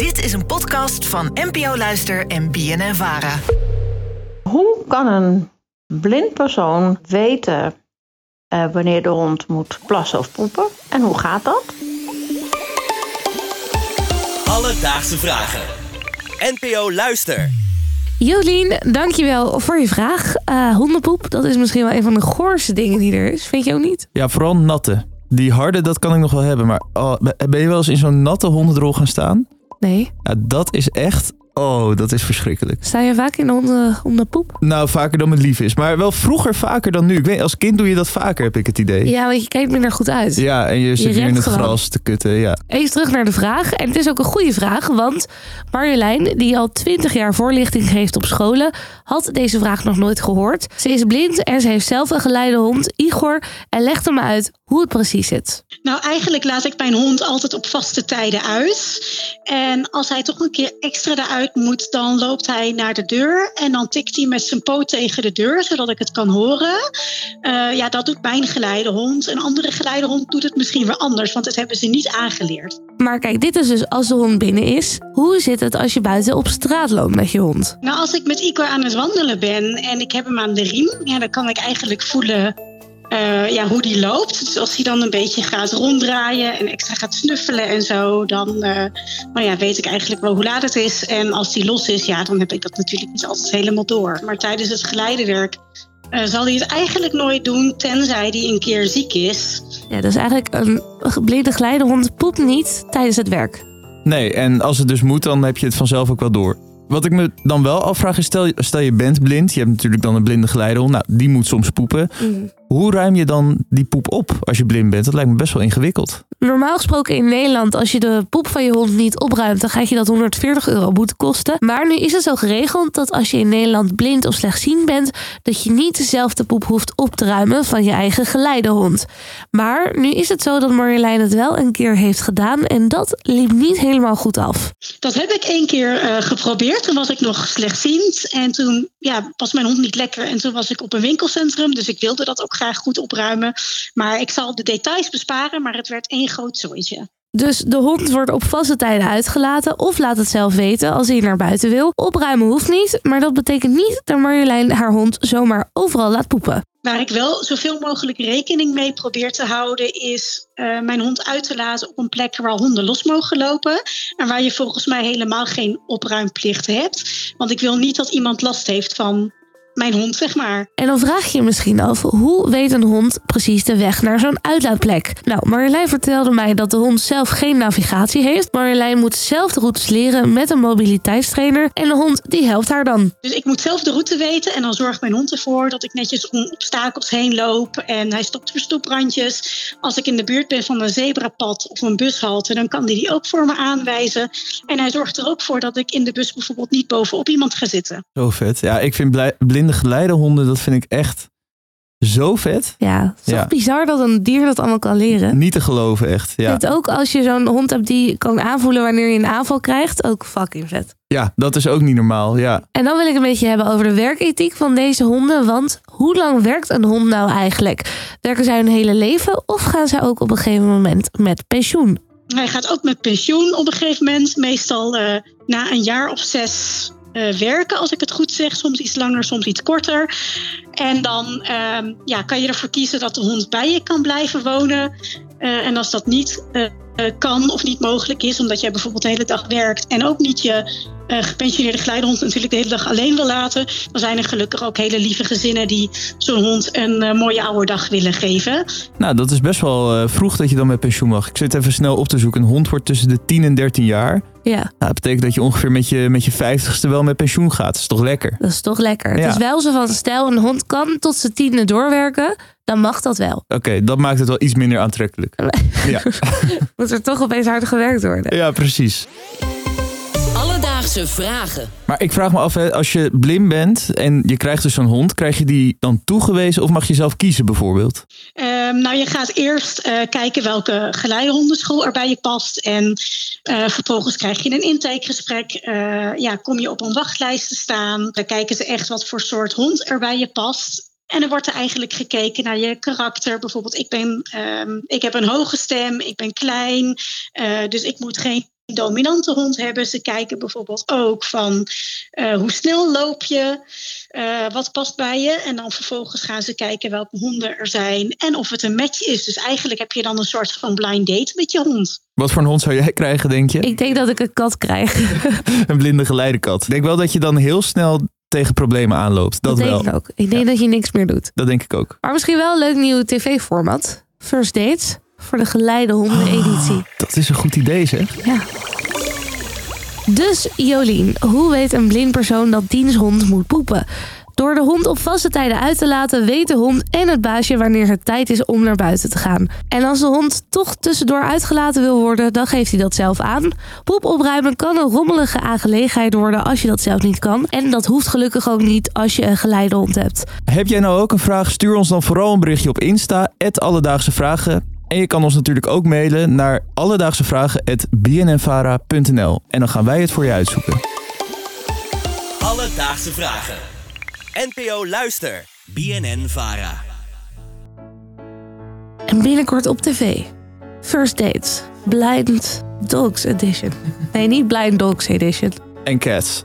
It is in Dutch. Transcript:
Dit is een podcast van NPO Luister en BNN Vara. Hoe kan een blind persoon weten eh, wanneer de hond moet plassen of poepen? En hoe gaat dat? Alledaagse vragen. NPO Luister. Jolien, dankjewel voor je vraag. Eh, hondenpoep, dat is misschien wel een van de goorste dingen die er is. Vind je ook niet? Ja, vooral natte. Die harde, dat kan ik nog wel hebben. Maar oh, ben je wel eens in zo'n natte hondendrol gaan staan? Nee. Dat is echt Oh, dat is verschrikkelijk. Sta je vaak in de hondenpoep? Nou, vaker dan het lief is. Maar wel vroeger vaker dan nu. Ik weet, als kind doe je dat vaker, heb ik het idee. Ja, want je kijkt minder goed uit. Ja, en je, zit hier in het gras te kutten, ja. Even terug naar de vraag. En het is ook een goede vraag, want Marjolein, die al twintig jaar voorlichting geeft op scholen, had deze vraag nog nooit gehoord. Ze is blind en ze heeft zelf een geleidehond, Igor, en legt hem uit hoe het precies zit. Nou, eigenlijk laat ik mijn hond altijd op vaste tijden uit. En als hij toch een keer extra eruit moet, dan loopt hij naar de deur en dan tikt hij met zijn poot tegen de deur, zodat ik het kan horen. Uh, ja, dat doet mijn geleidehond. Een andere geleidehond doet het misschien weer anders, want dat hebben ze niet aangeleerd. Maar kijk, dit is dus als de hond binnen is. Hoe zit het als je buiten op straat loopt met je hond? Nou, als ik met Igor aan het wandelen ben en ik heb hem aan de riem, ja, dan kan ik eigenlijk voelen uh, ja, hoe die loopt. Dus als hij dan een beetje gaat ronddraaien en extra gaat snuffelen en zo, dan uh, nou ja, weet ik eigenlijk wel hoe laat het is. En als die los is, ja, dan heb ik dat natuurlijk niet altijd helemaal door. Maar tijdens het geleidewerk uh, zal hij het eigenlijk nooit doen, tenzij hij een keer ziek is. Ja, dus eigenlijk een blinde geleidehond poept niet tijdens het werk. Nee, en als het dus moet, dan heb je het vanzelf ook wel door. Wat ik me dan wel afvraag is, stel, stel je bent blind. Je hebt natuurlijk dan een blinde geleidehond. Nou, die moet soms poepen. Mhm. Hoe ruim je dan die poep op als je blind bent? Dat lijkt me best wel ingewikkeld. Normaal gesproken in Nederland, als je de poep van je hond niet opruimt, dan gaat je dat 140 euro boete kosten. Maar nu is het zo geregeld dat als je in Nederland blind of slechtziend bent, dat je niet dezelfde poep hoeft op te ruimen van je eigen geleidehond. Maar nu is het zo dat Marjolein het wel een keer heeft gedaan en dat liep niet helemaal goed af. Dat heb ik één keer uh, geprobeerd. Toen was ik nog slechtziend en toen ja, was mijn hond niet lekker en toen was ik op een winkelcentrum, dus ik wilde dat ook graag goed opruimen. Maar ik zal de details besparen, maar het werd één groot zooitje. Dus de hond wordt op vaste tijden uitgelaten of laat het zelf weten als hij naar buiten wil. Opruimen hoeft niet, maar dat betekent niet dat Marjolein haar hond zomaar overal laat poepen. Waar ik wel zoveel mogelijk rekening mee probeer te houden, is uh, mijn hond uit te laten op een plek waar honden los mogen lopen. En waar je volgens mij helemaal geen opruimplicht hebt. Want ik wil niet dat iemand last heeft van mijn hond, zeg maar. En dan vraag je je misschien af, hoe weet een hond precies de weg naar zo'n uitlaatplek? Nou, Marjolein vertelde mij dat de hond zelf geen navigatie heeft. Marjolein moet zelf de routes leren met een mobiliteitstrainer en de hond die helpt haar dan. Dus ik moet zelf de route weten en dan zorgt mijn hond ervoor dat ik netjes om obstakels heen loop en hij stopt voor stoeprandjes. Als ik in de buurt ben van een zebrapad of een bushalte, dan kan hij die ook voor me aanwijzen. En hij zorgt er ook voor dat ik in de bus bijvoorbeeld niet bovenop iemand ga zitten. Zo vet. Ja, ik vind blinde de geleidehonden, dat vind ik echt zo vet. Ja, het is ja. bizar dat een dier dat allemaal kan leren. Niet te geloven, echt. Ja. Het ook als je zo'n hond hebt die kan aanvoelen wanneer je een aanval krijgt, ook fucking vet. Ja, dat is ook niet normaal, ja. En dan wil ik een beetje hebben over de werkethiek van deze honden. Want hoe lang werkt een hond nou eigenlijk? Werken zij hun hele leven of gaan zij ook op een gegeven moment met pensioen? Hij gaat ook met pensioen op een gegeven moment. Meestal uh, na een jaar of zes uh, werken, als ik het goed zeg. Soms iets langer, soms iets korter. En dan uh, ja, kan je ervoor kiezen dat de hond bij je kan blijven wonen. Uh, en als dat niet uh, kan of niet mogelijk is, omdat jij bijvoorbeeld de hele dag werkt en ook niet je gepensioneerde geleidehond natuurlijk de hele dag alleen wil laten, dan zijn er gelukkig ook hele lieve gezinnen die zo'n hond een mooie oude dag willen geven. Nou, dat is best wel vroeg dat je dan met pensioen mag. Ik zit even snel op te zoeken. Een hond wordt tussen de 10 en 13 jaar. Ja. Nou, dat betekent dat je ongeveer met je, met je vijftigste wel met pensioen gaat. Dat is toch lekker? Dat is toch lekker. Het is wel zo van, stel een hond kan tot zijn tiende doorwerken, dan mag dat wel. Oké, dat maakt het wel iets minder aantrekkelijk. ja. Moet er toch opeens hard gewerkt worden. Ja, precies. Alledaagse vragen. Maar ik vraag me af, als je blind bent en je krijgt dus zo'n hond, krijg je die dan toegewezen of mag je zelf kiezen bijvoorbeeld? Um, nou, je gaat eerst uh, kijken welke geleidehondenschool er bij je past. En uh, vervolgens krijg je een intakegesprek. Uh, ja, kom je op een wachtlijst te staan. Dan kijken ze echt wat voor soort hond er bij je past. En er wordt er eigenlijk gekeken naar je karakter. Bijvoorbeeld, ik, ben, um, ik heb een hoge stem, ik ben klein, uh, dus ik moet geen dominante hond hebben. Ze kijken bijvoorbeeld ook van uh, hoe snel loop je, uh, wat past bij je. En dan vervolgens gaan ze kijken welke honden er zijn en of het een match is. Dus eigenlijk heb je dan een soort van blind date met je hond. Wat voor een hond zou jij krijgen, denk je? Ik denk dat ik een kat krijg. een blinde geleidekat. Ik denk wel dat je dan heel snel tegen problemen aanloopt. Dat, dat wel. denk ik ook. Ik denk dat je niks meer doet. Dat denk ik ook. Maar misschien wel een leuk nieuw tv-format. First Dates. Voor de geleide honden-editie. Oh, dat is een goed idee, zeg. Ja. Dus Jolien, hoe weet een blind persoon dat diens hond moet poepen? Door de hond op vaste tijden uit te laten, weet de hond en het baasje wanneer het tijd is om naar buiten te gaan. En als de hond toch tussendoor uitgelaten wil worden, dan geeft hij dat zelf aan. Poep opruimen kan een rommelige aangelegenheid worden als je dat zelf niet kan. En dat hoeft gelukkig ook niet als je een geleidehond hebt. Heb jij nou ook een vraag? Stuur ons dan vooral een berichtje op Insta, Alledaagse Vragen. En je kan ons natuurlijk ook mailen naar alledaagsevragen.bnnvara.nl en dan gaan wij het voor je uitzoeken. Alledaagse Vragen. NPO Luister. BNN Vara. En binnenkort op tv. First Dates. Blind Dogs Edition. Nee, niet Blind Dogs Edition. En Cats.